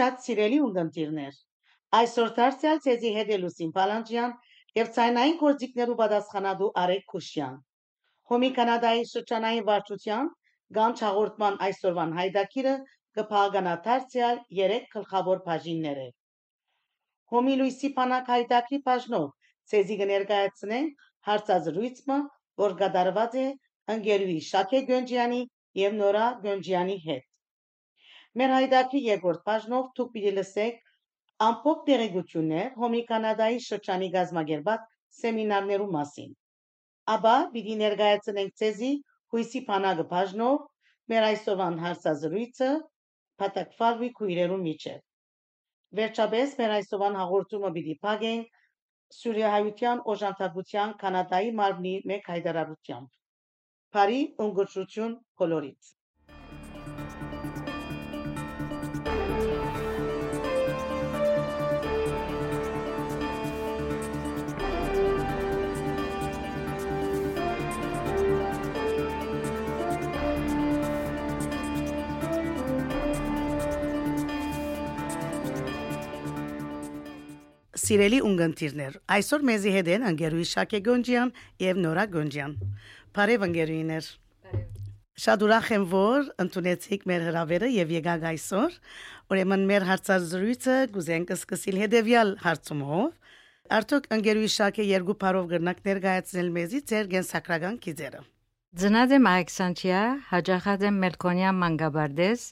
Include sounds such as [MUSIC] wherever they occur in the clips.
Շատ սիրելի ունկնդիրներ։ Այսօր դարձյալ ցեզի հետ է Լուսին Պալանջյան եւ ցայնային գործիքներու պատասխանատու Արեգ Քուշյան։ Հոմի Կանադայի շրջանային վարչության գանչ հաղորդման այսօրվան հայդակիրը կփաղկանա դարձյալ 3 գլխավոր բաժիններ է։ Հոմի Լուիսի Պանակ հայդակի բաժնով ցեզի կներկայացնենք հարցազրույցը, որ կատարված է ընկերուի Շակե Գոնջյանի եւ Նորա Գոնջյանի հետ։ Մեր հայդակի երկրորդ բաժնով դուք պիտի լսեք ամփոփ տեղեկություններ Հոմի Կանադայի շրջանի գազագերբած սեմինարներու մասին։ Աբա պիտի ներկայացնենք ցեզի հույսի բանակը բաժնով մեր այսօրվան հարցազրույցը պատակվալվի քույրերու միջև։ Վերջապես մեր այսօրվան հաղորդումը պիտի փակենք Սուրիահայության օժանդակության Կանադայի մարմնի մեկ հայտարարությամբ։ Բարի ընկերություն բոլորիդ։ Սիրելի ունգընտիրներ, այսօր մեզի հետ են Անգերուի Շակե Գոնջյան եւ Նորա Գոնջյան։ Բարև անգերուիներ։ Շատ ուրախ եմ, որ ընդունեցիք մեր հրավերը եւ եկաք այսօր։ Ուրեմն մեր հարցազրույցը կուզենք սկսել հետեւյալ հարցումով։ Արդյոք անգերուի Շակե երկու parով գրնակ ներկայացնել մեզի ձեր գենսակրական գիծերը։ Ծնած եմ Ալեքսանդրիա, հաջախած եմ Մելքոնիա Մանգաբարդես,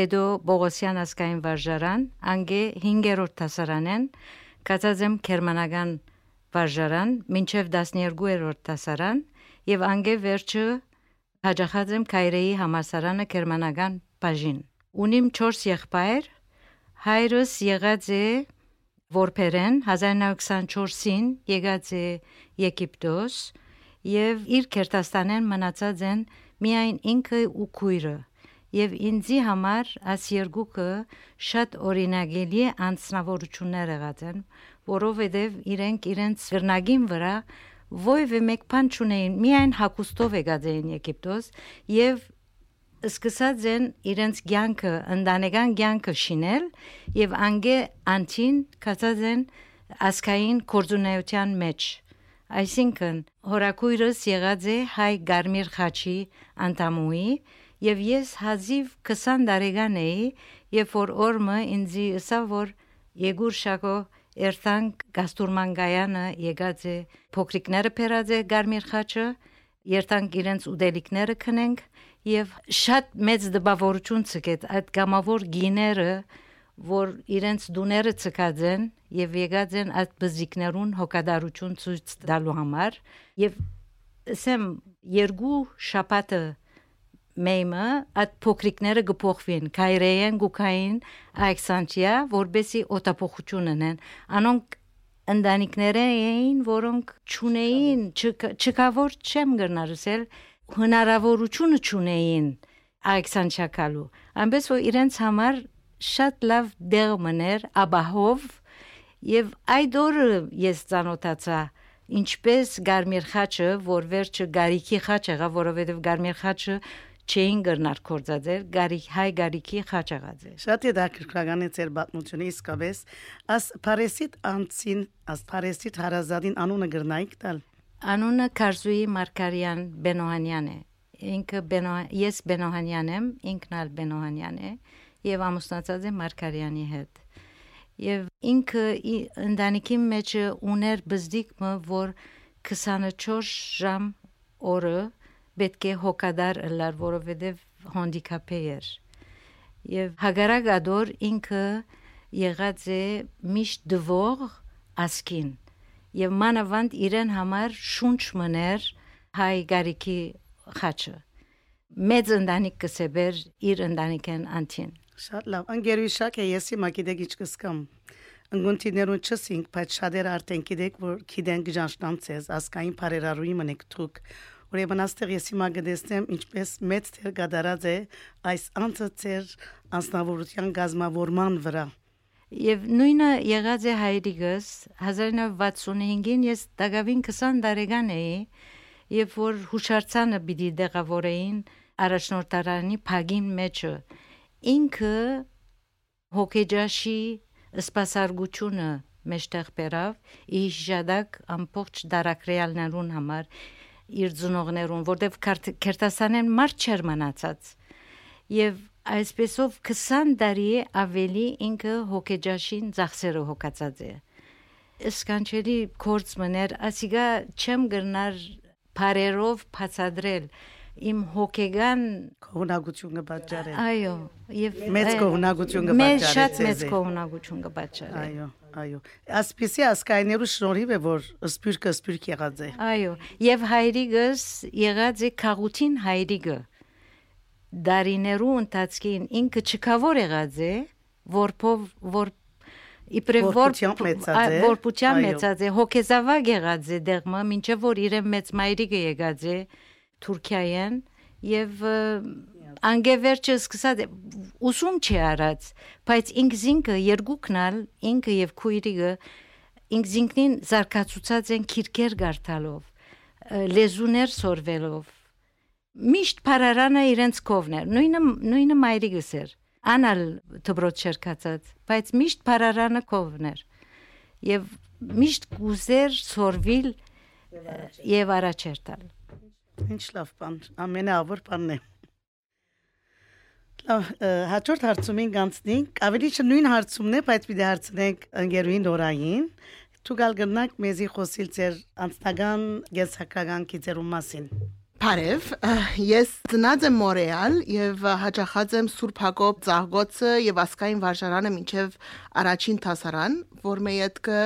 հետո Բողոսյան ասկային վարժարան, անգե 5-րդ դասարանեն, Կացած եմ Գերմանական վարժարան, մինչև 12-րդ դասարան եւ անգե վերջը հաջախած եմ Կայրեի համասարանը Գերմանական բաժին։ Ունիմ 4 եղբայր, հայրս եղած է որբերեն 1924-ին եկած է Եգիպտոս եւ իր Քերտաստանեն մնացած են միայն ինքը ու քույրը եւ ինձի համար աս երկուքը շատ օրինագելի անձնավորություններ եղած են, որովհետեւ իրենք իրենց գրնագին վրա ովևէ մեկ բան չունեին, միայն հակոստով եկած էին Եգիպտոս եւ սկսած են իրենց ցանկը, ընտանեկան ցանկը շինել եւ անգե անտին կացած են ասկային կորձունայության մեջ այսինքն հորակույրս եղած է հայ գարմիր խաչի անտամուի եւ ես հազիվ 20 տարեկան էի, երբ որ օրմը ինձի ըսա որ Եգուր Շակո երթանք գաստուրմանգայանը եկած է փոքրիկները փերած է Գարմիր խաչը երթանք իրենց ուդելիկները քնենք եւ շատ մեծ դպավորություն ցկեց այդ գամավոր գիները որ իրենց դուները ցկած են եւ եկած են այդ բզիկներուն հոգադարություն ցույց տալու համար եւ ասեմ երկու շապատը մեյմը այդ փոքրիկները գփոխվին քայրեեն գուքային Ալեքսանդրիա որբեսի օտապոխություն ունեն անոնք ընտանիքները էին որոնք ճունեին չկավոր չեմ գնարսել հնարավորությունը ճունեին Ալեքսանդրիա կալու այնպես որ իրենց համար շատ լավ դեր մներ աբահով եւ այդ օրը ես ցանոթացա ինչպես Գարմիր խաչը, որ վերջը Գարիքի խաչ եղավ, որովհետև Գարմիր խաչը չէին գրնար կորձածեր գարի հայ գարիքի խաչաղաձեր շատ է դակրկրական է ծեր պատմությունը իսկապես աս Փարեսիտ անցին աս Փարեսիտ հարազադին անունը գրնայիք տալ անունը Կարզուի Մարկարյան Բենոհանյան է ինքը Բենո ես Բենոհանյան եմ ինքն ալ Բենոհանյան է եւ ամուսնացած է Մարկարյանի հետ եւ ինքը ընտանիքի մեջ ուներ բզդիկը որ 24 ժամ օրը պետք է հոգադար լար, որովհետև հանդիկապե էր։ Եվ հագարակ ադոր ինքը եղած է միշտ դվող ասկին եւ մանավանդ իրեն համար շունչ մներ հայ գարիքի խաչը մեծ ընտանիք կսեբեր իր ընտանիքեն անտին շատ լավ անգերուշակ է եսի մակիդեգ իչ կսկամ Ընկունտիներուն չսինք, բայց շատեր արդեն գիտեք, որ գիտեն գժանշտամ ցեզ, ասկային բարերարուի մնեք թուք, Ուրեմն աստեղ ես հիմա գտեսնեմ ինչպես մեծ թեր գդարած է այս անցածեր անձնավորության գազմավորման վրա։ Եվ նույնը եղած է հայրիկս 1965-ին ես դակավին 20 տարեկան էի, երբ որ հուշարձանը պիտի դեղավորեին առաջնորդարանի փագին մեջը։ Ինքը հոգեջաշի սպասարկությունը մեջտեղ բերավ իժադակ ամբողջ դարակրեալներուն համար իր ծնողներուն որտեվ քերտասանեն մարդ չեր մնացած եւ այսպեսով 20 տարի ավելի ինքը հոգեջաշին ծախսերը հոգացած է սկանչելի կորց մներ ասիգա չեմ գրնար բարերով բացադրել իմ հոգեգան կողնակությունը պատճառել։ Այո, եւ մեծ կողնակությունը պատճառել։ Մեծ շատ մեծ կողնակությունը պատճառել։ Այո, այո։ Ասպիսի ասկայներու շնորհիվ է որ սպիրկը սպիրկ եղած է։ Այո, եւ հայրիկս եղած է քաղուտին հայրիկը։ Դարիներու ընթացքին ինքը չկավոր եղած է, որփով որ իբրև որ որպուտյան մեծած է հոգեզավակ եղած է դեղմը, ինչեւ որ իրեն մեծ մայրիկը եղած է Թուրքիայեն եւ անգևերջը սկսած ուսում չի արած, բայց ինքս ինքը երկուքն ալ ինքը եւ քույրիկը ինքս ինքնին զարգացուցած են քիրկեր գարտալով, լեզուներ սորվելով։ Միշտ փարարանը իրենց կովն էր, նույնը նույնը մայրիկս էր։ Անալ դբրոց շերկացած, բայց միշտ փարարանը կովն էր։ Եվ միշտ գուզեր սորվիլ եւ առաջ էր տալ։ Ինչ լավ բան, ամենաավոր բանն է։ Լավ, հաջորդ հարցումին գանցնենք, ավելի չէ նույն հարցումն է, բայց պիտի հարցնենք ընկերուին Դորային։ Դու գալ գնանք մեզի խոսիլ ձեր անձնական գեսակական կիցերու մասին։ Բարև, ես ծնած եմ Մորեալ եւ հաճախած եմ Սուրբ Հակոբ Ծաղգոցը եւ Ասկային վարժարանը մինչեւ առաջին տասարան, որ մեյետքը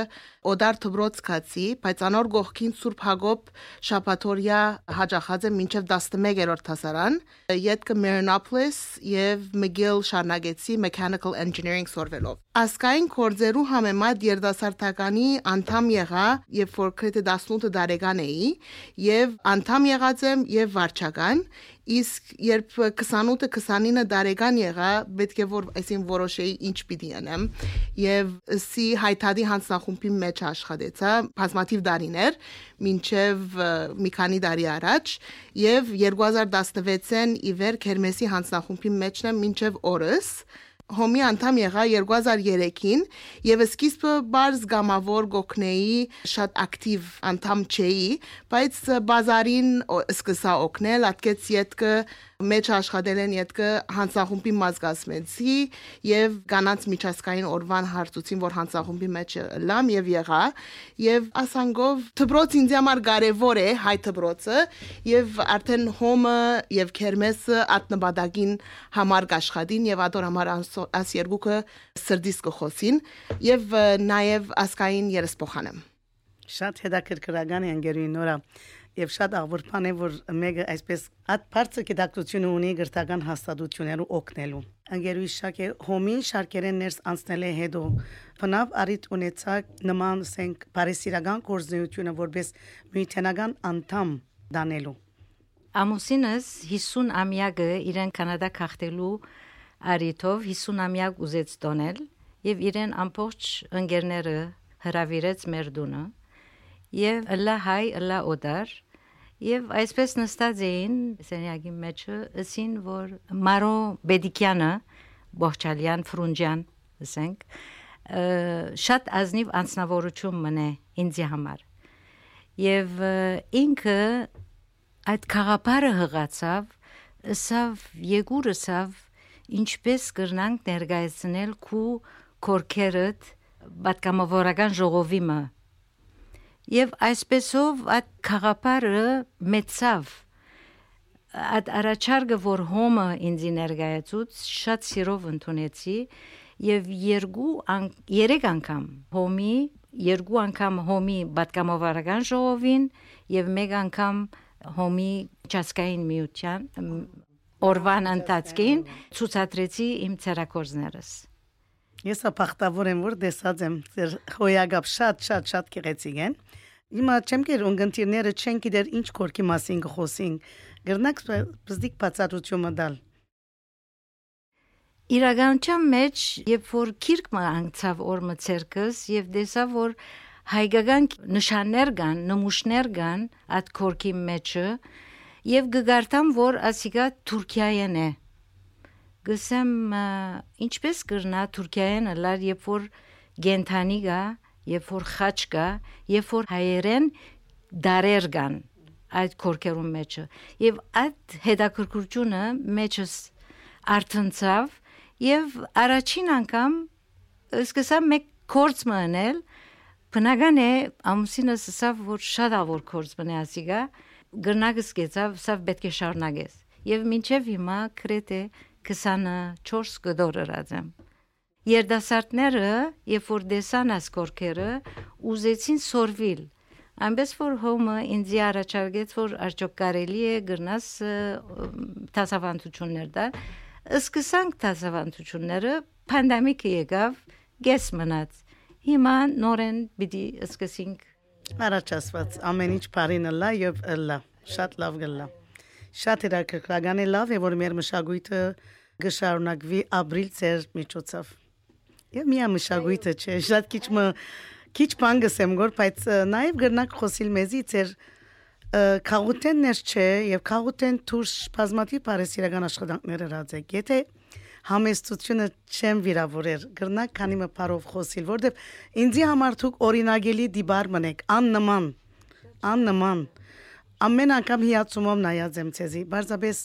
օդար թբրոցկացի, բայց անոր գողքին Սուրբ Հակոբ շապաթորիա հաջախած է մինչև 11-րդ հասարան, յետքը Marinopolis եւ McGill շարնագեցի Mechanical Engineering սորվելով։ Ասկային կորձերու համեմատ երդասարտականի անդամ եղա, երբ որ քրեթե 18 տարեկան էի, եւ անդամ եղած եմ եւ վարչական, իսկ երբ 28-ը 29 տարեկան եղա, պետք է որ այսին որոշեի ինչ պիտի անեմ եւ սի հայտարարի հանձնախումբի մեջ աշխատեցա բազմաթիվ տարիներ, մինչև մի քանի տարի առաջ եւ 2016-ին ի վեր Քերմեսի հանձնախումբի մեջն եմ մինչև օրս հոմի անդամ եղա 2003-ին եւ սկիզբը բարձ գամավոր գոքնեի շատ ակտիվ անդամ չէի, բայց բազարին սկսա օգնել, ատկեց յետքը մեջ աշխատել են յետքը հանցախումբի մազգասմեցի եւ կանանց միջազգային օրվան հարցուցին որ հանցախումբի մեջ լամ եւ եղա եւ ասանգով դբրոց ինձ համար կարեւոր է հայ դբրոցը եւ արդեն հոմը եւ քերմեսը ատնաբադագին համար աշխատին եւ ադոր համար աս երկուքը սրդիս կխոսին եւ նաեւ ասկային երեսփոխանեմ շատ հետաքրքրական է անգերուին նորա եւ շատ աղվորփան է որ մեկը այսպես at բարձր գիտակցություն ունի գրթական հաստատություններու օգնելու անգերուի շակե հոմին շարքերեն ներս անցնել է հետո բնավ արիտ ունեցակ նման սենք բարեսիրական կորզնությունը որպես միութենական անդամ դանելու Ամուսինս 50 ամյակը իրեն կանադա քաղտելու արիթով 50 ամյակ ուզեց տոնել եւ իրեն ամբողջ ընկերները հravirեց մեր դունը եւ լա հայ լա օդար եւ այսպես նստած էին սենյակի մեջը ասին որ Մարո Բեդիկյանը Բողջալյան Ֆրունջյան ասենք շատ ազնիվ անձնավորություն մնե ինձի համար եւ ինքը այդ խաղապարը հղացավ սավ եգուրսավ ինչպես կրնանք ներկայացնել քու կորքերդ պատկամավորական ժողովիմը Եվ այսպեսով այդ խաղապարը մեծավ այդ առաջարկը որ հոմը ինձ ներկայացուց շատ սիրով ընդունեցի եւ երկու երեք անգամ հոմի երկու անգամ հոմի պատկամովարական ժողովին եւ մեկ անգամ հոմի ճասկային միության օրվան ընթացքին ցուցադրեցի իմ ցերակորզներս Ես ապախտավոր եմ, որ տեսած եմ ձեր հոյագապ շատ շատ շատ գեղեցիկ են։ Հիմա չեմ կեր ունգընտիրները չեն գիտեր ինչ կորքի մասին կխոսին։ Գրնակ բզդիկ բացատրությունը դալ։ Իրականության մեջ, երբ որ քիրկը անկցավ օրը ցերկս եւ տեսա որ հայկական նշաններ կան, նմուշներ կան այդ կորքի մեջը եւ գգարտամ որ ասիգա Թուրքիայեն է գսեմ ինչպես կրնա Թուրքիայեն լար երբ որ գենթանի գա, երբ որ խաչ կա, երբ որ հայերեն դարեր կան այդ կորկերում մեջը եւ այդ հետաքրքրությունը մեջս արտնցավ եւ առաջին անգամ սկսա մեկ կորց մնել բնական է ամուսինս ասավ որ շատ ավոր կորց մնա ասիգա գրնագս գեցավ սավ պետք է շարնագես եւ մինչեւ հիմա կրեթե 24 գդոր ըրածեմ Երդասարտները, երբ որ դեսան ասկորքերը, ուզեցին սորվիլ Այնպես որ հոմը ինձ առաջարկեց որ արդյոք կարելի է գրնաս տասավանդություններ դար սկսանք տասավանդությունները պանդեմիկը եկավ գես մնաց հիմա նորեն պիտի սկսենք առաջացված ամեն ինչ բարին լա եւ լա շատ լավ գլա շատ է լավ է որ մեր մշակույթը գշարունակվի ապրիլ ծեր միջոցով եւ միա մշակույթը չէ շատ քիչ մը քիչ բան գսեմ գոր, բայց նաև գրնակ խոսիլ մեզի ծեր քաղուտեններ չէ եւ քաղուտեն դուրս բազմաթիվ բարեսիրական աշխատանքներ հրացեք։ Եթե համեստությունը չեմ վիրավորեր, գրնակ քանի մը բարով խոսիլ, որտեվ ինձի համար դուք օրինագելի դիբար մնեք, աննման, աննման։ Ամեն անգամ հիացումով նայած եմ ցեզի, բարձաբես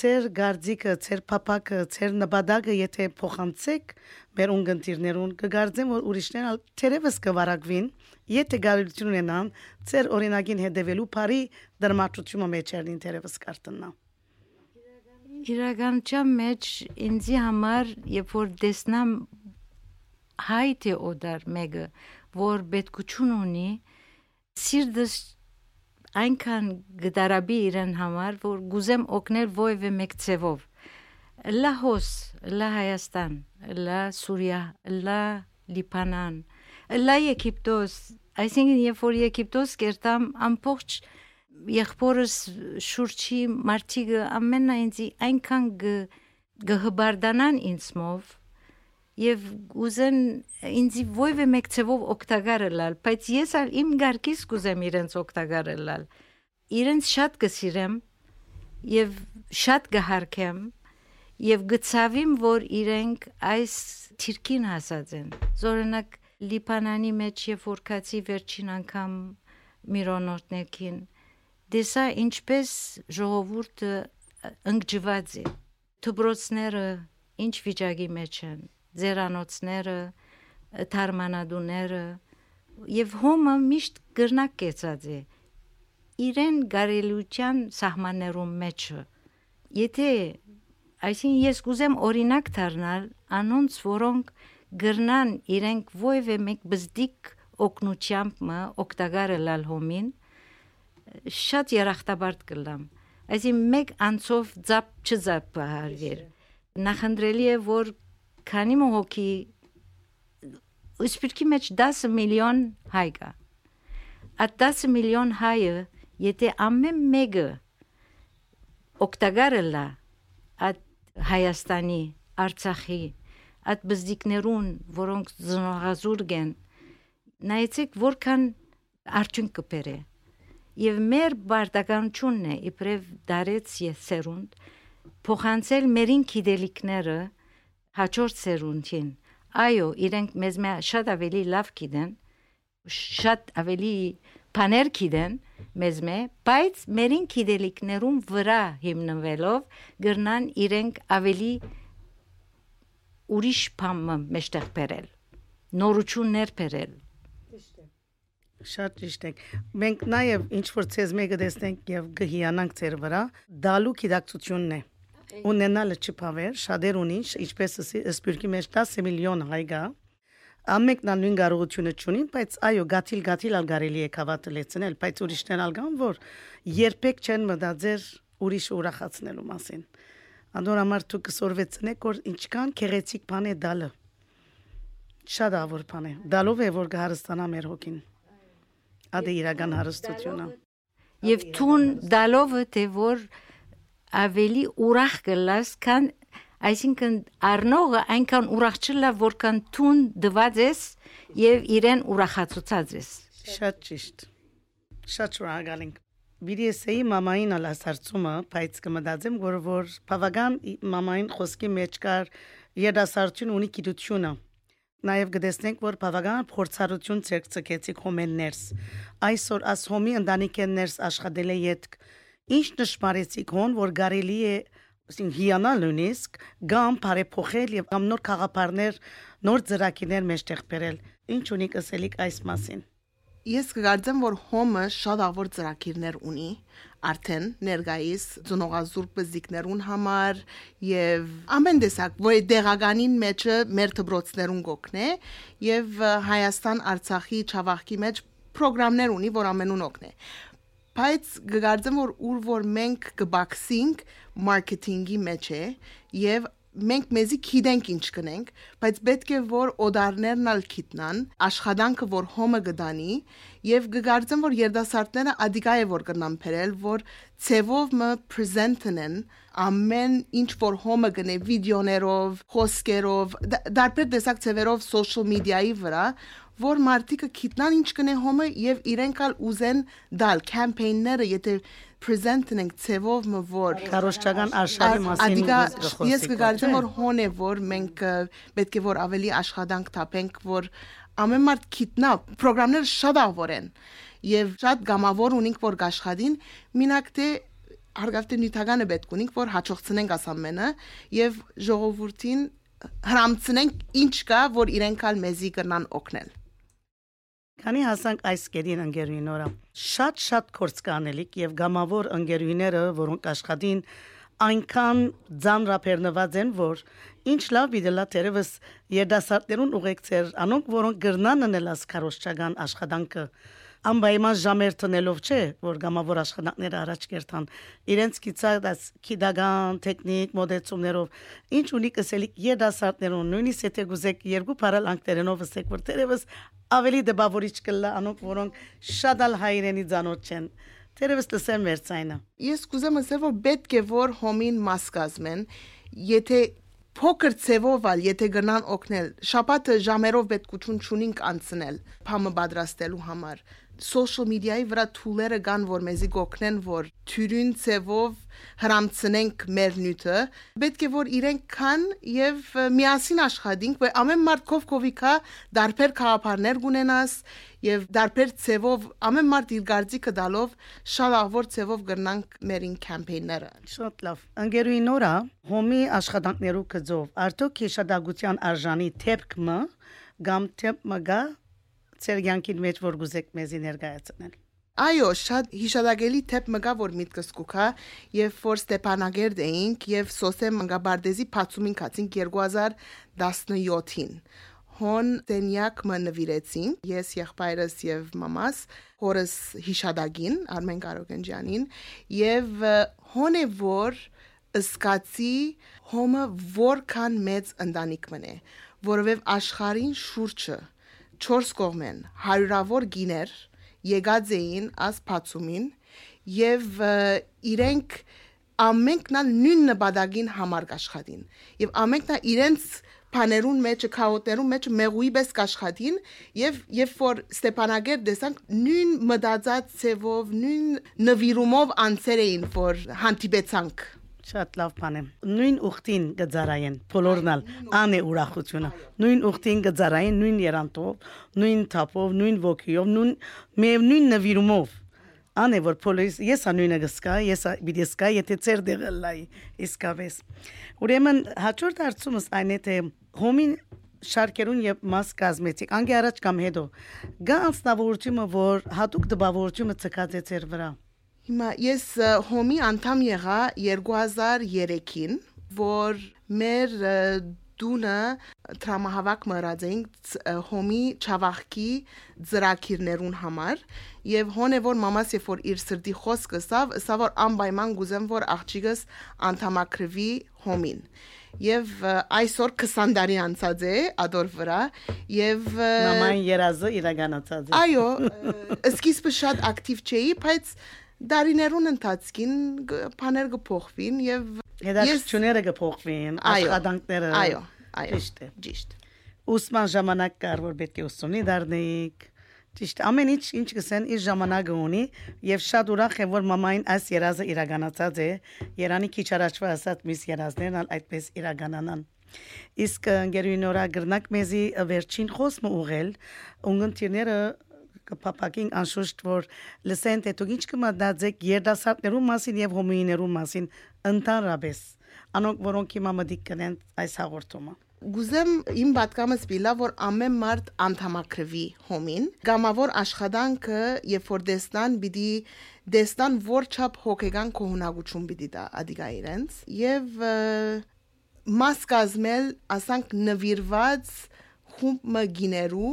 ծեր գարձիկը, ծեր փապակը, ծեր նպատակը եթե փոխանցեք մեր ունգընտիրներուն կգարձեմ որ ուրիշներն թերևս կվարակվին եթե գարություն ունենան ծեր օրինագին հետևելու բարի դրամատրությունը մեջերին թերևս կարտնա իրականության մեջ ինձի համար երբ որ տեսնամ հայտի օդար մեկը որ պետքություն ունի սիրտս այնքան գդարաբի իրեն համար, որ գուզեմ օգնել ովևէ մեկ ցևով։ Լա հոս, լա Հայաստան, լա Սուրիա, լա Լիբանան, լա Եգիպտոս, այսինքն երբ որ Եգիպտոս կերտամ ամբողջ եղբորս շուրջի մարտիկը ամենա ինձ այնքան գհբարդանան ինձմով եւ ուզեն ինձ ովևէ մեկ ցևով օգտակար լալ, բայց ես ալ իմ գարկիս կուզեմ իրենց օգտակար լալ։ Իրենց շատ կսիրեմ եւ շատ կհարգեմ եւ գծավիմ, որ իրենք այս թիրքին հասած են։ Զորենակ Լիբանանի մեջ եւ որքացի վերջին անգամ միրոնորտներքին դեսա ինչպես ժողովուրդը ընկճված է։ Թուբրոցները ինչ վիճակի մեջ են ձերանոցները, թարմանադուները եւ հոմը միշտ գրնակ կեցած է իրեն գարելության սահմաններում մեջը եթե այսին ես կուզեմ օրինակ դառնալ անոնց որոնք գրնան իրենք ովևէ մեկ բզդիկ օկնությամբ մը օկտագարը լալ հոմին շատ երախտաբարդ կլամ այսին մեկ անցով ծապ չծապ հարվեր նախնդրելի է որ քանի մոհոքի Իսպիրքի մեջ 10 միլիոն հայ կա։ Այդ 10 միլիոն հայը, եթե ամեն մեկը օկտագարը լա այդ Հայաստանի, Արցախի, այդ բզդիկներուն, որոնք զնողազուրգ են, նայեցեք որքան արդյունք կբերե։ Եվ մեր բարտականությունն է իբրև դարեց եսերունդ փոխանցել մերին գիտելիքները հաջորդ սերունդին այո իրենք մեզ մե շատ ավելի լավ գիտեն շատ ավելի բաներ գիտեն մեզ մե բայց մերին գիտելիքներուն վրա հիմնվելով գրնան իրենք ավելի ուրիշ բամը մեջտեղ բերել նորություններ բերել Շատ ճիշտ է։ Մենք նաև ինչ որ ցեզ մեկը տեսնենք եւ գհիանանք ծեր վրա, դալու գիտակցությունն է ունենալը չփավեր, շատեր ունի, ինչպես սպիրկի մեջ 10 միլիոն հայ գա։ Ամենքն նույն կարողությունը չունին, բայց այո, գաթիլ գաթիլ ալ կարելի է կավատը լեցնել, բայց ուրիշներն ալ կան, որ երբեք չեն մտածեր ուրիշ ուրախացնելու մասին։ Անդոր համար դու կսորվեցնեք, որ ինչքան քեղեցիկ բան է դալը։ Շատ ավոր բան է։ Դալով է որ կհարստանա մեր հոգին։ Ադե իրական հարստությունը։ Եվ թուն դալովը թե որ ավելի ուրախ կլաս, քան Այսինքն առնողը այնքան ուրախ չլա, որքան տուն դված ես եւ իրեն ուրախացուցած ես։ Շատ ճիշտ։ Շատ շնորհակալենք։ Բիրեսեի մամային ալասարցումը, բայց կմտածեմ, որ որ բավական մամային խոսքի մեջ կար երդասարություն ունի գիտությունը։ Նաև գտեսնենք, որ բավական փորձառություն ցերկցեցի կոմեններս։ Այսօր ասհոմի ընտանիքներս աշխատել է յետք։ Ինչ նշмарեցի կոն, որ կարելի է հիանալ նույնիսկ գամ բարեփոխել եւ կամ նոր խաղապարներ, նոր ծրագիրներ մեջտեղ բերել։ Ինչ ունիք ասելիք այս մասին։ Ես կգարձեմ, որ հոմը շատ ավոր ծրագիրներ ունի, արդեն ներգայիս ծնողազուրկ բզիկներուն համար եւ ամեն տեսակ, որ դեղականին մեջը մեր դբրոցներուն գոքնե եւ Հայաստան Արցախի Չավախքի մեջ ծրագրամներ ունի, որ ամենուն օգնե բայց գգարձեմ որ ուր որ մենք կբաքսինք մարքեթինգի մեջ է եւ մենք մեզի գիտենք ինչ կնենք, բայց պետք է որ օդարներն ալ գիտնան, աշխատանքը որ հոմը գդանի եւ գգարձեմ որ երդասարտները ադիկա է որ կնան փերել, որ ցևով մը present-ն ամեն ինչ որ հոմը գնե վիդեոներով, խոսքերով, դարբեր տեսակ ցևերով social media-ի վրա, որ մարդիկը գիտնան ինչ կնե հոմը եւ իրենք ալ ուզեն դալ կամպեյնները, եթե present-ն ենք ցևով մը որ կարոշչական արշավի մասին ես կգարձեմ որ հոն է որ մենք պետք է որ ավելի աշխատանք տապենք որ ամեն մարդ գիտնա ծրագրամները շատ ավոր են եւ շատ գամավոր ունենք որ աշխատին մինակ թե հարգավտի նյութականը պետք ունենք որ հաջողցնենք ասամենը եւ ժողովրդին հրամցնենք ինչ կա որ իրենք ալ մեզի կնան օգնել Քանի հասանք այս կերին ընկերուին նորա։ Շատ-շատ կորց կանելիք եւ գամավոր ընկերուիները, որոնք աշխատին այնքան ձանրապերնված են, որ ինչ լավ բիդելա տերևս երդասարտներուն ուղեկցեր, անոնք որոնք գրնան անելաս կարոշչական աշխատանքը անպայման ժամեր տնելով չէ, որ գամավոր աշխատանքները առաջ կերտան։ Իրենց գիծած քիդագան, տեխնիկ, մոդեցումներով ինչ ունի կսելիք երդասարտներուն, նույնիսկ եթե գուզեք երկու անկտերենով ասեք, որ տերևս ավելի դպավորիչ կլա անոնք, որոնք շատ ալ հայրենի ցանոթ չեն։ Տերևս լսեմ մեր ցայնը։ Ես կուզեմ ասել, որ պետք է որ հոմին մաս կազմեն, եթե փոքր ցևով ալ եթե գնան օգնել շաբաթը ժամերով պետքություն չունենք անցնել փամը պատրաստելու համար social media-ի վրա թուլերը կան, որ մեզի գոքնեն, որ թյուրին ծևով հрамցնենք մեր նյութը, պետք է որ իրենք կան եւ միասին աշխատենք, որ ամեն մարդ կով կովիկա դարբեր քաղաքներ գունենաս եւ դարբեր ծևով ամեն մարդ իր գարձիկը դալով շատ աղվոր ծևով գրնանք մերին կամպեյները։ Շատ լավ։ Անգերուի նորա հոմի աշխատանքներու կծով արդյոք հիշադակության արժանի թեփքը կամ թեփը ծեր յանքին մեջ որ գուզեք մեզի ներկայացնել։ Այո, շատ հիշադակելի թեփ մգա որ միտքս կուքա, եւ որ Ստեփանագերդ էինք եւ Սոսե Մանգաբարդեզի փացումին կացինք 2017-ին հոն տենյակ մը նվիրեցին ես եղբայրս եւ մամաս հորս հիշադագին Արմեն Կարոգենջյանին եւ հոն է որ ըսկացի հոմը որքան մեծ ընտանիք մնե որովհետեւ աշխարհին շուրջը 4 կողմեն հարյուրավոր գիներ եկած էին աս փացումին եւ իրենք ամենքն նույն նպատակին համար աշխատին եւ ամենքն իրենց բաներուն մեջ քաոտներուն մեջ մեղուի պես կաշխատին եւ երբ որ Ստեփանագեր դեսանք նույն մտածած ցևով նույն նվիրումով անցեր էին որ հանդիպեցանք Շատ լավ բան է։ Նույն ուխտին գծարային բոլորնալ ան է ուրախությունը։ Նույն ուխտին գծարային նույն երանտով, նույն թափով, նույն ոգիով, նույն նույն նվիրումով։ Ան է որ փոլիս ես անույնը գսկա, ես բիդեսկա, եթե ծեր դեղը լայ իսկավես։ Ուրեմն հաջորդ հարցումս այն է թե հոմին շարքերուն եւ մաս կազմեցիք անգե առաջ կամ հետո գա անձնավորությունը որ հատուկ դպավորությունը ցկած է ծեր վրա Հիմա ես հոմի անդամ եղա 2003-ին, որ մեր դունը տրամահավաք մռած էինք հոմի ճավախքի ծրակիրներուն համար եւ հոնե որ մամաս երբ որ իր սրտի խոսքը սավ սա որ անպայման գուզեմ որ աղջիկս անդամակրվի հոմին եւ այսօր 20 տարի անցած է ադոր վրա եւ մամային երազը իրականացած է այո սկիզբը շատ ակտիվ չէի բայց դարիներուն ընթացքին բաներ կփոխվին եւ հետաքրքրությունները կփոխվին, աշխատանքները։ Այո, այո։ Ճիշտ է։ Ճիշտ։ Ուսման ժամանակ կար որ պետք է ուսումնի դառնեիք, Ճիշտ ամեն ինչ ինչ կսեն իր ժամանակը ունի եւ շատ ուրախ եմ որ մամային այս երազը իրականացած է Երանի քիչ առաջվա ասած միս երազներն ալ այդպես իրականանան իսկ ընկերուին նորա գրնակ մեզի վերջին խոսքը ուղել ունգընտիրները կփապակին անշուշտ որ լսեն թե դուք ինչ կմտածեք երդասարտներու մասին եւ հոմոիներու մասին ընդհանրապես անոնք որոնք հիմա մտիկ կնեն այս հաղորդումը Գուզեմ իմ պատկամը սպիլա որ ամեն մարդ անդամակրվի հոմին գամավոր աշխատանքը երբ որ դեսնան պիտի դեսնան որ չափ հոգեգան կողունակություն պիտի դա ադիգա իրենց եւ մաս կազմել ասանք նվիրված խումբ գիներու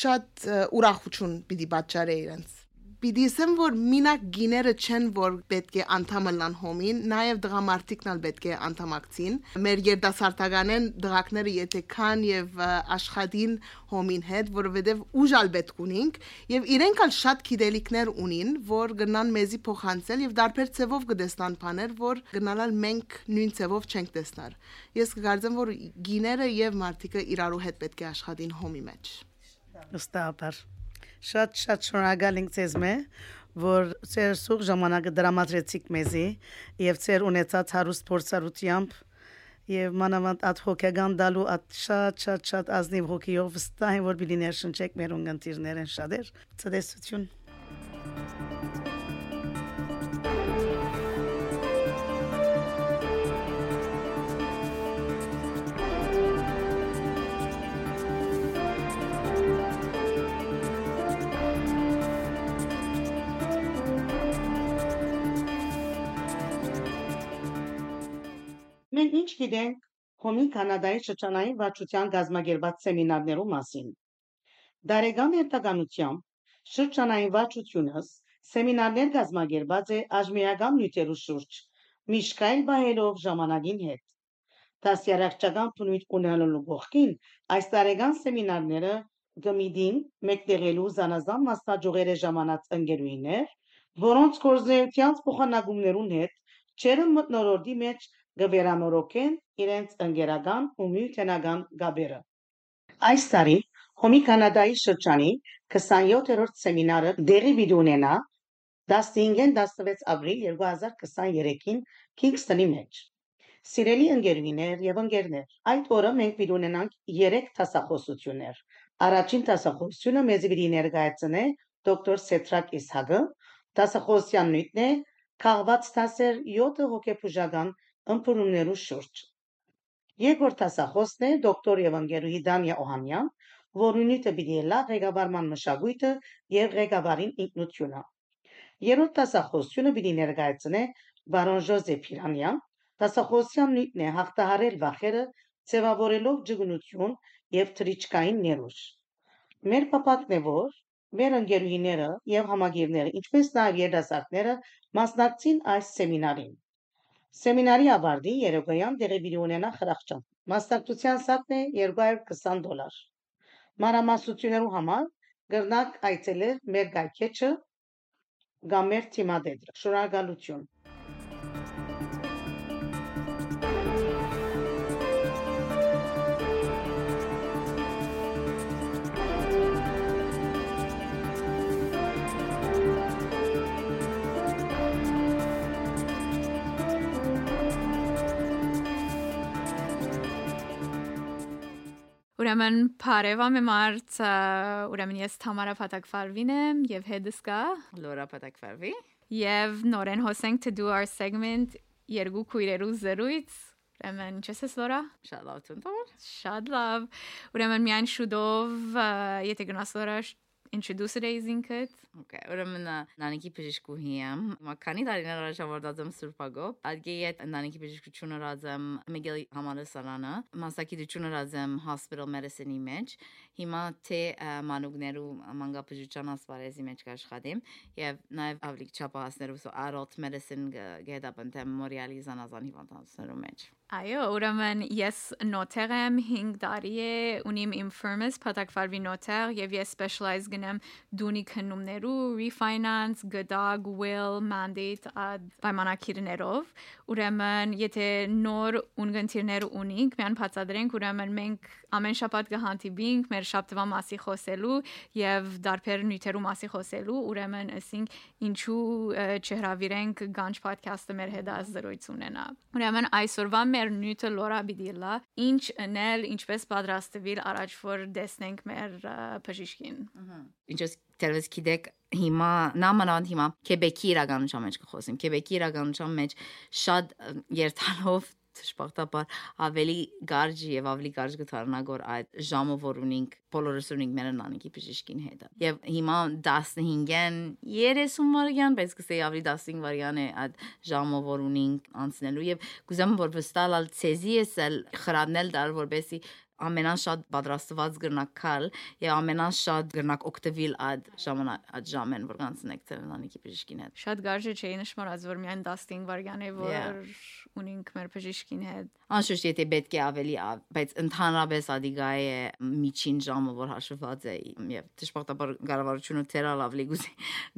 շատ ուրախություն պիտի պատճառե իրենց Պիտի ասեմ, որ մինակ գիները չեն, որ պետք է անդամը լան հոմին, նաև դղամարդիկն ալ պետք է անդամակցին։ Մեր երդասարտականեն դղակները եթե կան եւ աշխատին հոմին հետ, որովհետեւ ուժալ պետք ունենք եւ իրենք ալ շատ գիտելիքներ ունին, որ գնան մեզի փոխանցել եւ դարբեր ցևով կդեսնան բաներ, որ գնալալ մենք նույն ցևով չենք տեսնար։ Ես կգարձեմ, որ գիները եւ մարտիկը իրարու հետ պետք է աշխատին հոմի մեջ։ Ըստաբար Շատ շատ շնորհակալ ենք ձեզ մե, որ ձեր սուղ ժամանակը դրամատրեցիք մեզի եւ ձեր ունեցած հարուստ փորձառությամբ եւ մանավանդ at հոգեգան դալու at շատ շատ շատ ազնիվ հոգիով վստահ եմ որ բիլի ներշնչեք մեր ունգընտիրներն շատեր ցտեսություն Մենք ինչ գիտենք Հոմի Կանադայի շրջանային վարչության գազագերբած սեմինարներու մասին։ Դարեգան երթականությամբ շրջանային վարչությունս սեմինարներ գազագերբած է աժմիական նյութերու շուրջ, միշկայլ բայելով ժամանակին հետ։ Դասյարակչական բնույթ ունենալու գողքին այս տարեգան սեմինարները գմիդին մեկտեղելու զանազան մասնաճյուղերը ժամանած ընկերուիներ, որոնց գործնեության փոխանակումներուն հետ չերը մտնորորդի մեջ կվերանորոգեն իրենց ընկերական ու միութենական գաբերը։ Այս տարի Հոմի Կանադայի շրջանի 27-րդ սեմինարը դեղի պիտի ունենա 15-ին 16 ապրիլ 2023-ին Քինգսթոնի մեջ։ Սիրելի ընկերուներ եւ ընկերներ, այդ օրը մենք պիտի ունենանք 3 տասախոսություններ։ Առաջին տասախոսությունը մեզ պիտի ներկայացնե դոկտոր Սետրակ Իսհագը, տասախոսյան նույնն է քաղված տասեր 7 հոգեբուժական ըմբռնումներու շուրջ։ Երկրորդ տասախոսն է դոկտոր Եվանգելոյի Դանիա Օհանյան, որի նյութը պիտի լա ղեկավարման մշակույթը եւ ղեկավարին ինքնությունը։ Երրորդ տասախոսությունը պիտի ներկայացնե բարոն Ժոզեֆ Իրանյան, տասախոսյան նյութն է հաղթահարել վախերը, ձևավորելով ջգնություն եւ թրիչկային ներուժ։ Մեր պապակն է որ մեր ընկերուհիները եւ համագիրները, ինչպես նաեւ երդասարտները մասնակցին այս սեմինարին։ Սեմինարի ավարտին երեկոյան տեղի պիտի ունենա խրախճան։ Մասնակցության սակն է 220 դոլար։ Մանրամասնություններու համար կրնակ այցելել մեր գայքեչը կամ մեր թիմադեդրը։ Շնորհակալություն։ Ուրեմն Փարեվա մեմարտ ուրեմն ես Թամարա Փաթակվարվին եմ եւ հետս կա Լորա Փաթակվարվի եւ նորեն հոսենք to do our segment երկու քույրերու զրույց Ուրեմն ինչես ես Լորա Շատ լավ ցույց Շատ լավ Ուրեմն միայն շուտով եթե գնաս Լորա introduce it Okay, ուրեմն նանիքի բժշկուհի եմ։ Մականի տարիներ առաջ ավարտած եմ Սուրբագով։ Ադգեի այդ նանիքի բժշկությունը ռազեմ Միգել համալսարանը։ Մասնակցությունը ռազեմ hospital medicine-ի մեջ։ Հիմա թե մանուկներու մանկաբժշկության ասպարեզի մեջ կաշխատեմ եւ նաեւ ավլիկ չափահասներու so adult medicine գեդապընտեմ Մորիալի զանազան հիվանդանոցներու մեջ։ Այո, ուրեմն ես նոթեր եմ 5 տարի է ունիմ իմ firm-ս Փաթակվարվի նոթեր եւ ես specialize ունենեմ դունի քննումներու refinance, գդակ, will, mandate ad պայմանակիրներով ուրեմն եթե նոր ունգընտիրներ ունենք միան բացադրենք ուրեմն մենք ամեն շաբաթ կհանդիպենք մեր շաբթվա մասի խոսելու եւ դարբեր նյութերու մասի խոսելու ուրեմն ասինք ինչու չհրավիրենք գանջ podcast-ը մեր հետ ազդրույց ունենա ուրեմն այսօրվա մեր նյութը լորա բիդիլա ինչ անել ինչպես պատրաստվել առաջ որ տեսնենք մեր բժիշկին ինչպես դերվես գիտեք հիմա նամանան հիմա Քեբեկի իրականության մեջ կխոսեմ Քեբեկի իրականության մեջ շատ երթալով շփախտաբար ավելի գարժ եւ ավելի գարժ կդառնա գոր այդ ժամը որ ունենք բոլորս ունենք մեր նանիկի բժիշկին հետ եւ հիմա 15-ն 30 վարյան բայց կսեի ավելի 15 վարյան է այդ ժամը որ ունենք անցնելու եւ գուզեմ որ վստահալ ցեզի էսել խրադնել դար որբեսի ամենաշատ պատրաստված գրնակալ եւ ամենաշատ գրնակ օգտվել այդ ժամանակ այդ ժամեն որ կանցնեք ծերնանիկի բժշկին հետ շատ գարժե չէի նշмарած որ միայն 15 վարյան է որ ունենք մեր բժշկին հետ անշուշտ եթե պետք է ավելի բայց ընդհանրապես ադիգայ է միջին ժամը որ հաշվված է եւ դժբախտաբար կառավարությունը թերալ ավելի գուցի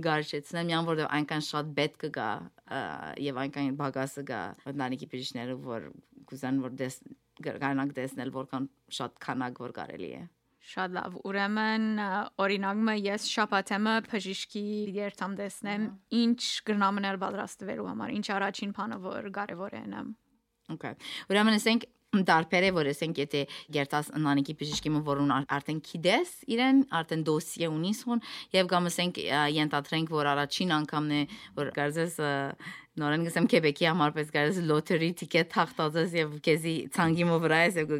գարշեցնեմ յան որովհետեւ այնքան շատ պետք կգա եւ այնքան բագասը գա ընտանիքի բժիշկները որ կուզան որ դես կարողանանք տեսնել որքան շատ քանակ որ կարելի է Շատ լավ։ Ուրեմն օրինակը ես շապաթեմը բժիշկի երթամ տեսնեմ, ինչ գրնամներ պատրաստվելու համար, ինչ առաջին բանը որ կարևոր է նամ։ Okay։ Ուրեմն ասենք դարբեր է որ ասենք եթե գերտաս ընանիկի բժիշկի մորուն արդեն քիդես իրեն արդեն դոսիե ունիս հոն եւ կամ ասենք ենթադրենք որ առաջին անգամն է որ գարձես նորեն գսեմ Քեբեկի համար պես գարես լոթերի տիկետ թախտածես եւ քեզի ցանգի մո վրա ես եւ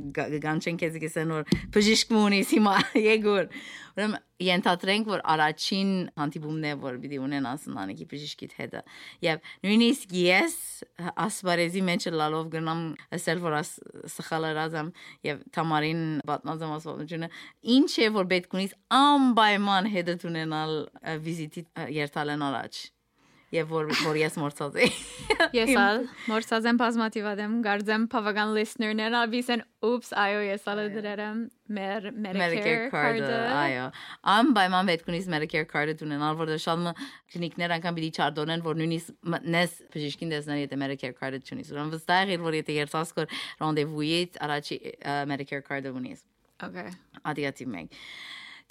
գանչեն քեզի գսեն որ բժիշկ մունիս հիմա [LAUGHS] եգուր ուրեմն ենթադրենք որ առաջին հանդիպումն է որ պիտի ունենաս նանիկի բժիշկիդ հետը եւ նույնիսկ ես ասպարեզի մեջ լալով գնամ ասել որ աս սխալարազամ եւ Թամարին պատմածամ ասողությունը ինչ է որ պետք ունիս անպայման հետը ունենալ վիզիտի երթալեն առաջ եւ որ որ ես մորցած էի։ [LAUGHS] Ես ալ մորցած եմ բազմատիվ ադեմ գարձեմ բավական listener-ներ աբիսեն oops այո ես ալ դրերեմ մեր Medicare card-ը այո ամ բայման պետք ունիս Medicare card-ը ունենալ որ շատ կլինիկներ անգամ պիտի չարդոնեն որ նույնիսկ նես բժիշկին դեսնան եթե Medicare card-ը չունիս ուրեմն վստահ եմ որ եթե երցած կոր ռանդեվուից առաջի Medicare card-ը ունիս Okay ադիացի մեկ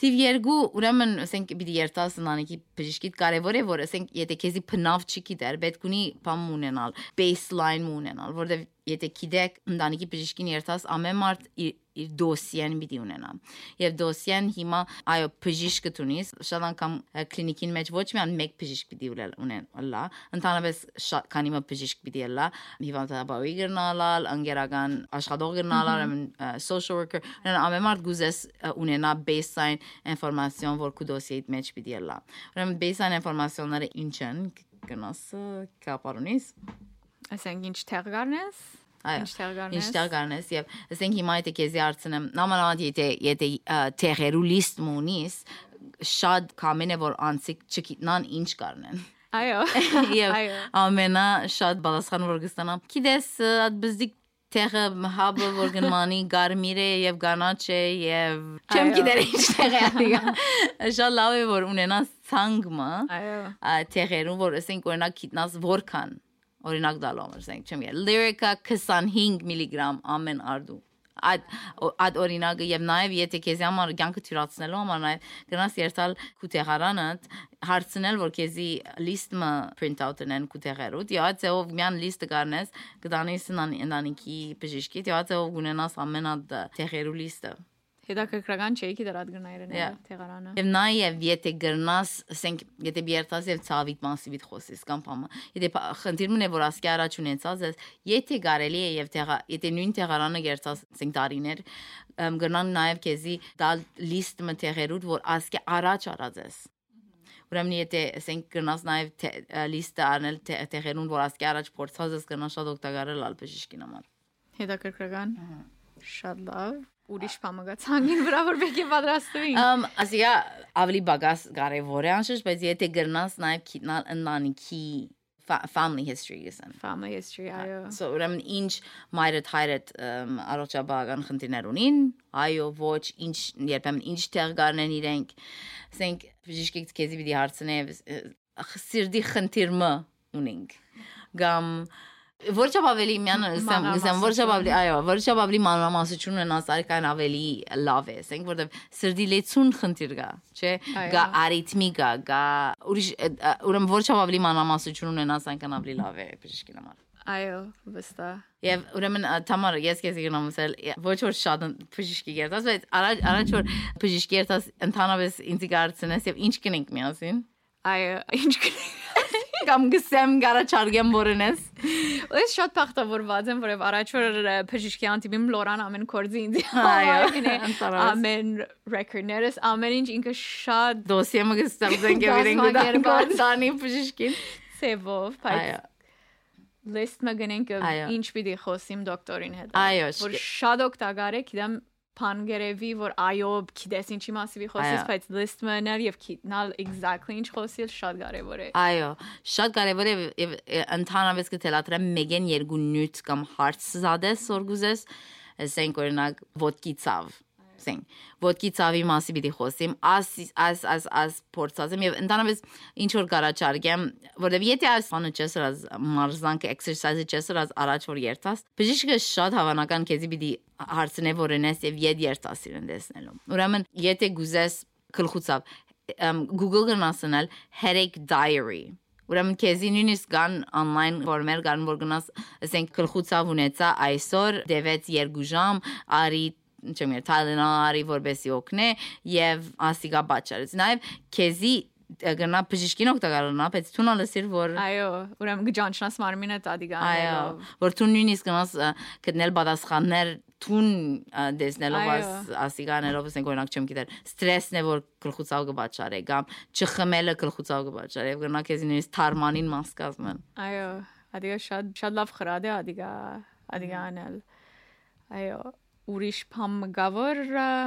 Տիվ երկու ուրեմն ասենք պիտի երթաս ընանիքի բժիշկիդ կարևոր է որ ասենք եթե քեզի փնավ չի գիտեր պետք ունի բամ ունենալ baseline ունենալ որովհետև եթե գիտեք ընտանիքի բժիշկին երթաս ամեն մարդ իր դոսիեն պիտի ունենա եւ դոսիեն հիմա այո բժիշկը ունիս շատ անգամ կլինիկին մեջ ոչ միայն մեկ բժիշկ պիտի ունենա ընդհանրապես շատ քանի մը բժիշկ պիտի լա հիվանդաբարի գրնալալ անգերական աշխատող գրնալալ social worker ամեն մարդ գուզես ունենա baseline ինֆորմացիոն որ քու դոսիեիդ մեջ պիտի լա ուրեմն baseline ինֆորմացիոնները ինչ են գնաս կապարունիս Ասենք ինչ տեղ գարնես։ Ինչ տեղ գարնես։ եւ ասենք հիմա եթե քեզի արցնեմ, նամանավանդ եթե եթե տեղերու լիստ մունիս, շատ կամեն է որ անցիկ չգիտնան ինչ կարնեն։ Այո։ [LAUGHS] Եվ ամենա շատ բալասխան որ կստանամ։ Գիտես, բզդիկ տեղը հաբը որ գնմանի գարմիր է եւ գանաչ է եւ չեմ գիտեր ինչ տեղ է շատ լավ է որ ունենաս ցանգը այո տեղերում որ ասենք օրինակ գիտնաս որքան օրինակ համար ասենք չեմ ել լիրիկա 25 միլիգրամ ամեն արդու այդ այդ օրինակը եւ նաեւ եթե քեզ համար կյանքը թյուրացնելու համար նաեւ գնաս երթալ քուտեղարանը հարցնել որ քեզի լիստը print out անեն քուտեղերուտ եւ այդ ձեով միան լիստը կառնես կդանես նանիքի բժիշկի եւ այդ ձեով ունենաս ամեն այդ տեղերու լիստը Հետաքրքրական չէ գիտեր այդ գրնայրը թեղարանը։ Եվ նաև եթե գրնաս, ասենք, եթե բերտաս եւ ցավիտ մասիվիտ խոսես կամ բամը, եթե խնդիրն է որ ասկի առաջ ունեցած ես, եթե կարելի է եւ թեղա, եթե նույն թեղարանը գերցած, ասենք տարիներ, գրնան նաև քեզի դալ լիստ մտեղերուտ որ ասկի առաջ արած ես Ուրեմն եթե ասենք գնաս նաև լիստը առնել տեղերուն, որ ասկի առաջ փորձած ես գնաս շատ օգտակար լալ բժիշկին համար։ Հետաքրքրական։ Շատ լավ ուրիշ բամը գա ցանգին վրա որ բեկի պատրաստվին։ Ամ ասիա ավելի բագաս կարևոր է անշուշտ, բայց եթե գրնաս նաև քիտնալ ընտանիքի fa- family history գսեն։ family history այո So ուրեմն ինչ մայրդ հայրդ առողջապահական խնդիրներ ունին, այո, ոչ, ինչ երբեմն ինչ տեղ գարնեն իրենք։ Ասենք բժիշկից քեզի պիտի հարցնեմ սիրդի խնդիրը ունենք։ Գամ Որչապ ավելի միան ասեմ, ասեմ որչապ ավելի, այո, որչապ ավելի մանրամասություն ունենաս արքան ավելի լավ է, ասենք որտեվ սրդի լեցուն խնդիր կա, չէ, գա արիթմիկա, գա ուրիշ ուրեմն որչապ ավելի մանրամասություն ունենաս այնքան ավելի լավ է բժշկի համար։ այո վստահ Եվ ուրեմն Թամար, ես քեզ գնամ ասել, ոչ որ շատ բժիշկի երտաս, բայց առաջ առաջ որ բժիշկի երտաս ընդհանրապես ինձ գարցնես եւ ինչ կնենք միասին։ այո ինչ կնենք [LAUGHS] Կամ գսեմ գարաչարգեմ որենես։ Ես շատ բախտավորված եմ, որով առաջ որ բժիշկի անտիպիմ լորան ամեն կորձի ինձ Այո, ամեն ռեկորդներս ամեն ինչ ինքը շատ Դոսիը մը գստեղծենք [LAUGHS] եւ իրենք գտան տանի բժիշկին։ ծևով, բայց լիստ մը գնենք ինչ պիտի խոսիմ դոկտորին հետ։ Այո, որ շատ օգտակար է, գիտեմ փանգերևի որ այո գիտես ինչի մասի խոսես բայց list մներ եւ գիտնալ exactly ինչ խոսիլ շատ կարեւոր է Այո, շատ կարևոր է եւ ընդհանրապես կթելադրեմ մեգեն երկու նյութ կամ հարց զադես օրգուզես, ասենք օրինակ ոդկի ցավ ասենք ոդկի ցավի մասի պիտի խոսիմ աս աս աս աս փորձած եմ եւ ընդհանրապես ինչ որ կարաչարգեմ որովհետեւ եթե այս բանը չեսրած մարզանք exercise չեսրած առաջ որ երթաս բժիշկը շատ հավանական քեզի պիտի հարցնե որենես եւ յետ երթաս իրեն տեսնելու ուրեմն եթե գուզես գլխուցավ ըմ, Google գնասնել headache diary Ուրեմն քեզի նույնիսկ կան on-line ֆորմեր կան որ գնաս ասենք գլխուցավ ունեցա այսօր դեվեց 2 ժամ արի չեմ երբ Թայլանդարի որբեսի օգնե եւ ասիգա բաճարից նաեւ քեզի գնա բժիշկին օգտակարնա բայց ցունա լսիր որ այո ուրեմն գճանչնաս մարմինը այո տադիգանելով որ ցուն նույնիսկ գնաս գտնել պատասխաններ ցուն դեսնելով Այո։ աս ասիգաներով ասենք օրինակ չեմ գիտեր ստրեսն է որ գլխուցավ կբաճարե կամ չխմելը գլխուցավ կբաճարե եւ գնա քեզի նույնիսկ թարմանին մաս կազմեն այո ադիգա շատ շատ լավ խրադ է ադիգա ադիգա անել այո ուրիշ փամ գավոր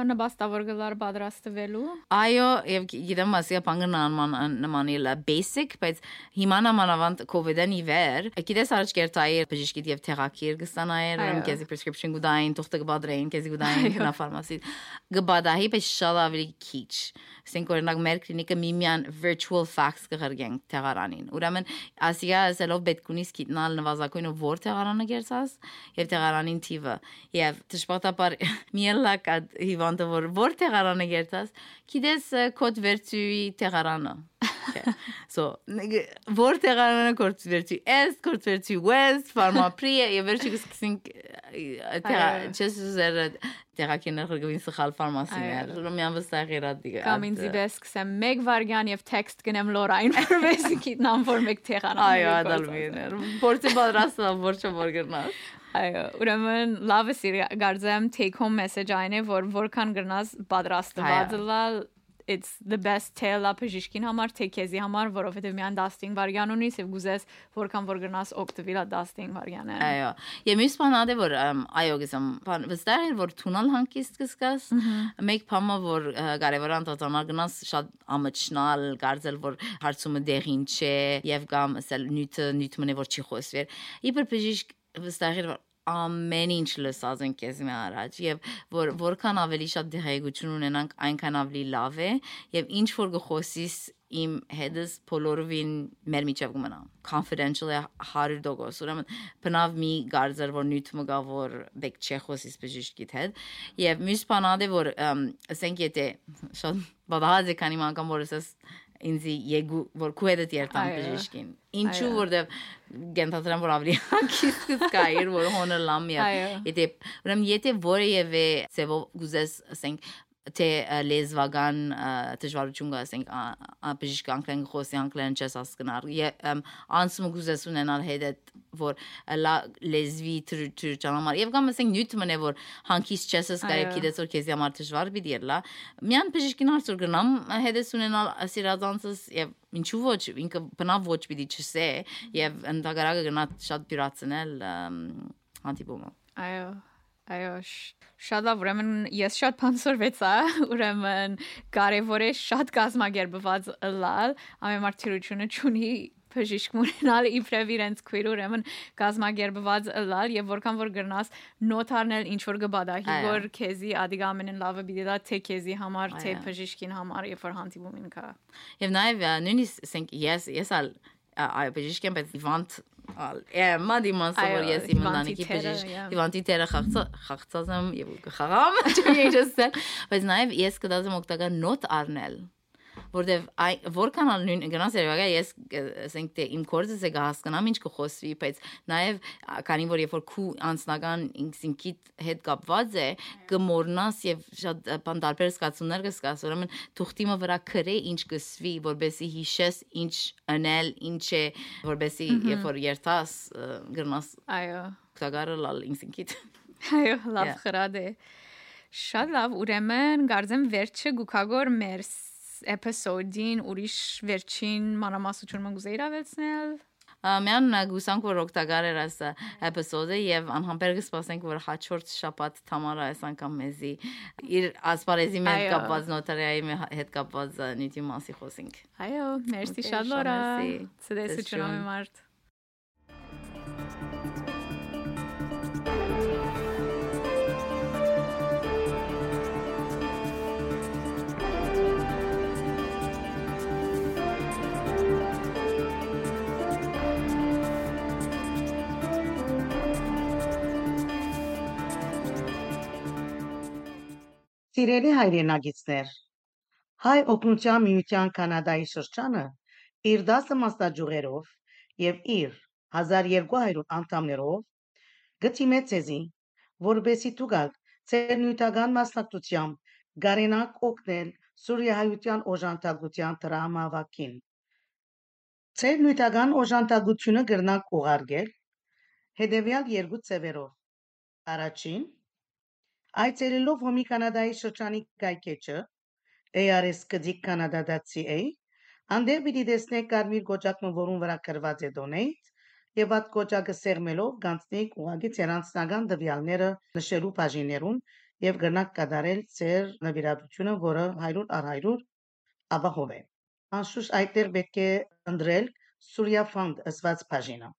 նպաստավոր գլար պատրաստվելու Այո, եւ գիտեմ ասիա բանգնան նմանիլ basic, բայց հիմա նամանավանդ COVID-ն իվեր, գիտես առաջ կերտայի բժիշկիտ եւ թերակիր գստանայր, Այո։ ուրեմն քեզի prescription գուդային, թուղթը գբադրեին, քեզի գուդային նա ֆարմասի։ Գբադահի պես շատ ավելի քիչ։ Ասենք օրինակ մեր կլինիկը միմյան virtual fax կղրգենք թեղարանին։ Ուրեմն ասիա ասելով պետք ունի սկիտնալ նվազագույնը որ թեղարանը գերցած եւ թեղարանին թիվը եւ դժբախտաբար [LAUGHS] միելակ հիվանդը որ որ թեղարանը գերցած գիտես կոդ վերցուի թեղարանը [LAUGHS] So, որ տեղարանը կորցվերցի S, կորցվերցի West, Pharmapri եւ վերջի կսկսենք Այո։ չես ուզեր տեղակիներ գվին սխալ ֆարմասիներ։ Ուրեմն վստահ իրադի։ կամ ինձի բես կսեմ մեկ վարգյան եւ տեքստ գնեմ լորային [LAUGHS] որպես գիտնամ որ մեկ թեղան Այո, ադալվիներ։ Փորձի պատրաստա որ չոր գնաս։ այո ուրեմն լավ է սիրի գարձեմ take home message այն է որ որքան գրնաս պատրաստված լալ it's the best tale up բժիշկին համար թե քեզի համար որովհետեւ միան 15 վարգյան ունիս եւ գուզես որքան որ գրնաս օգտվիլ 15 վարգյանը Այո։ Եմ ես բանադե որ ըմ, այո գսեմ բան վստահ որ թունալ հանկիստ կսկաս մեկ բամը որ կարևորան տածանալ գնաս շատ ամճնալ գարձել որ հարցումը դեղին չէ եւ կամ ասել նյութը նյութը որ չի խոսվեր իբր բժիշկ վստահ որ ամեն ինչ լսած են քեզ մի առաջ եւ որ որքան ավելի շատ դեղեցություն ունենանք այնքան ավելի լավ է եւ ինչ որ գխոսիս իմ հետս բոլորովին մեր միջև կմնա confidential է 100% ուրեմն բնավ մի գարձեր որ նյութ մգա որ բեք չեխոսիս բժիշկիտ հետ եւ մյուս բանադե որ ասենք եթե շատ բադահաձ է քանի մանգամ որ ասես ինձի եգու որ քուեդը երտան բժիշկին ինչու որտեվ գենտատրան որ ավելի հակիստ կայր որ հոնը լամ յա Այո։ եթե ուրեմն եթե որևէ ծևով գուզես ասենք թե լեզվական դժվարություն կա ասենք ա- ա- բժիշկ անգլեն խոսի անգլեն չես հասկնար եւ անցումը գուզես ունենալ հետ որ ը, լա լեզվի ճանամար եւ կամ ասենք նյութ մնե որ հանկից չես Այո։ գիտես որ քեզի համար դժվար պիտի երլա միան բժիշկին հարցուր գնամ հետս ունենալ սիրազանցս եւ ինչու ոչ ինքը բնավ ոչ պիտի չսե եւ ընդհանրակը գնա շատ դյուրացնել անտիպոմը այո այո շատ լավ ուրեմն ես շատ փանսորվեցա [LAUGHS] ուրեմն կարևոր է շատ կազմակերպված լալ ամեն մարդիրությունը ճունի բժիշկ ունենալ իբրև իրենց քույր ուրեմն գազմագերբված լալ եւ որքան որ գրնաս նոթ առնել ինչ որ գբադահի Այո։ որ քեզի ադիգամենն լավը բիդի դա թե քեզի համար թե Այո։ բժիշկին համար երբ որ հանդիպում ինքա Եվ նաև ա, նույնիսկ ես ես ալ ա, այ բժիշկ եմ բայց իվանտ ալ է մադի մասը որ ես իմ ընտանիքի բժիշկ yeah. իվանտի տերը խաղցա խաղցած եմ եւ խաղամ չգիտեմ ինչ ասել բայց նաև ես կդազեմ օգտակար նոտ առնել որտեվ այ որքան ալ նույն գնաս երևակա ես ասենք թե իմ կորձս է հասկանամ ինչ կխոսվի բայց նաև քանի որ երբ որ քու անձնական ինքսինքիդ հետ կապված է կմորնաս եւ շատ բան տարբեր զգացումներ կսկաս ուրեմն թուղթիմը վրա քրե ինչ կսվի որբեսի հիշես ինչ անել ինչ է որբեսի երբ որ երթաս ը, գրնաս այո օգտակարը լալ ինքսինքիդ [LAUGHS] այո լավ խրադ է շատ լավ ուրեմն գարձեմ վերջը գուքագոր մեր էպիսոդին ուրիշ վերջին մանրամասնություն մգուզեիր ավելցնել Ամեն գուսանք որ օգտակար էր այս էպիզոդը եւ անհամբեր կսպասենք որ հաջորդ շաբաթ Թամարա այս անգամ մեզի իր ասպարեզի Այո։ կապված նոտարիայի մե- հետ կապված նյութի մասի խոսենք։ այո մերսի շատ լորա ցտեսություն Տեսություն։ ամեմարտ Սիրելի հայրենագիտներ, հայ օգնության միության կանադայի շրջանը իր 10 մասնաճյուղերով եւ իր 1200 անդամներով գտիմե ցեզի, որբեսի դուգալ ծեր նյութական մասնակցությամբ գարենակ օգնել Սուրիայության օժանդակության դրամավակին։ Ծեր նյութական օժանդակությունը գրնակ ուղարկել հետևյալ երկու ծևերով։ Առաջին Այցելելով Հոմի Կանադայի շրջանի կայքեջը ars.canada.ca անդեր պիտի տեսնեք կարմիր գոճակը, որուն վրա գրված է donate եւ այդ գոճակը սերմելով գանցնեք ուղագի ցերանցնական դվյալները նշելու բաժիներուն եւ գնաք կատարել ծեր նվիրատությունը, որը 100 առ 100 ապահով է։ Անշուշտ այդտեղ պետք է ընտրել Surya Fund ըսված բաժինը։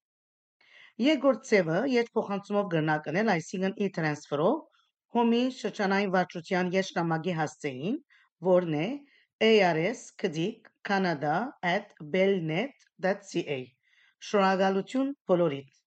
Երկրորդ ծևը երկփոխանցումով գնակնել, այսինքն e-transfer-ով հոմի շրջանային վարչության եշնամագի հասցեին, որն է ars.canada@belnet.ca։ Շնորհակալություն բոլորիդ։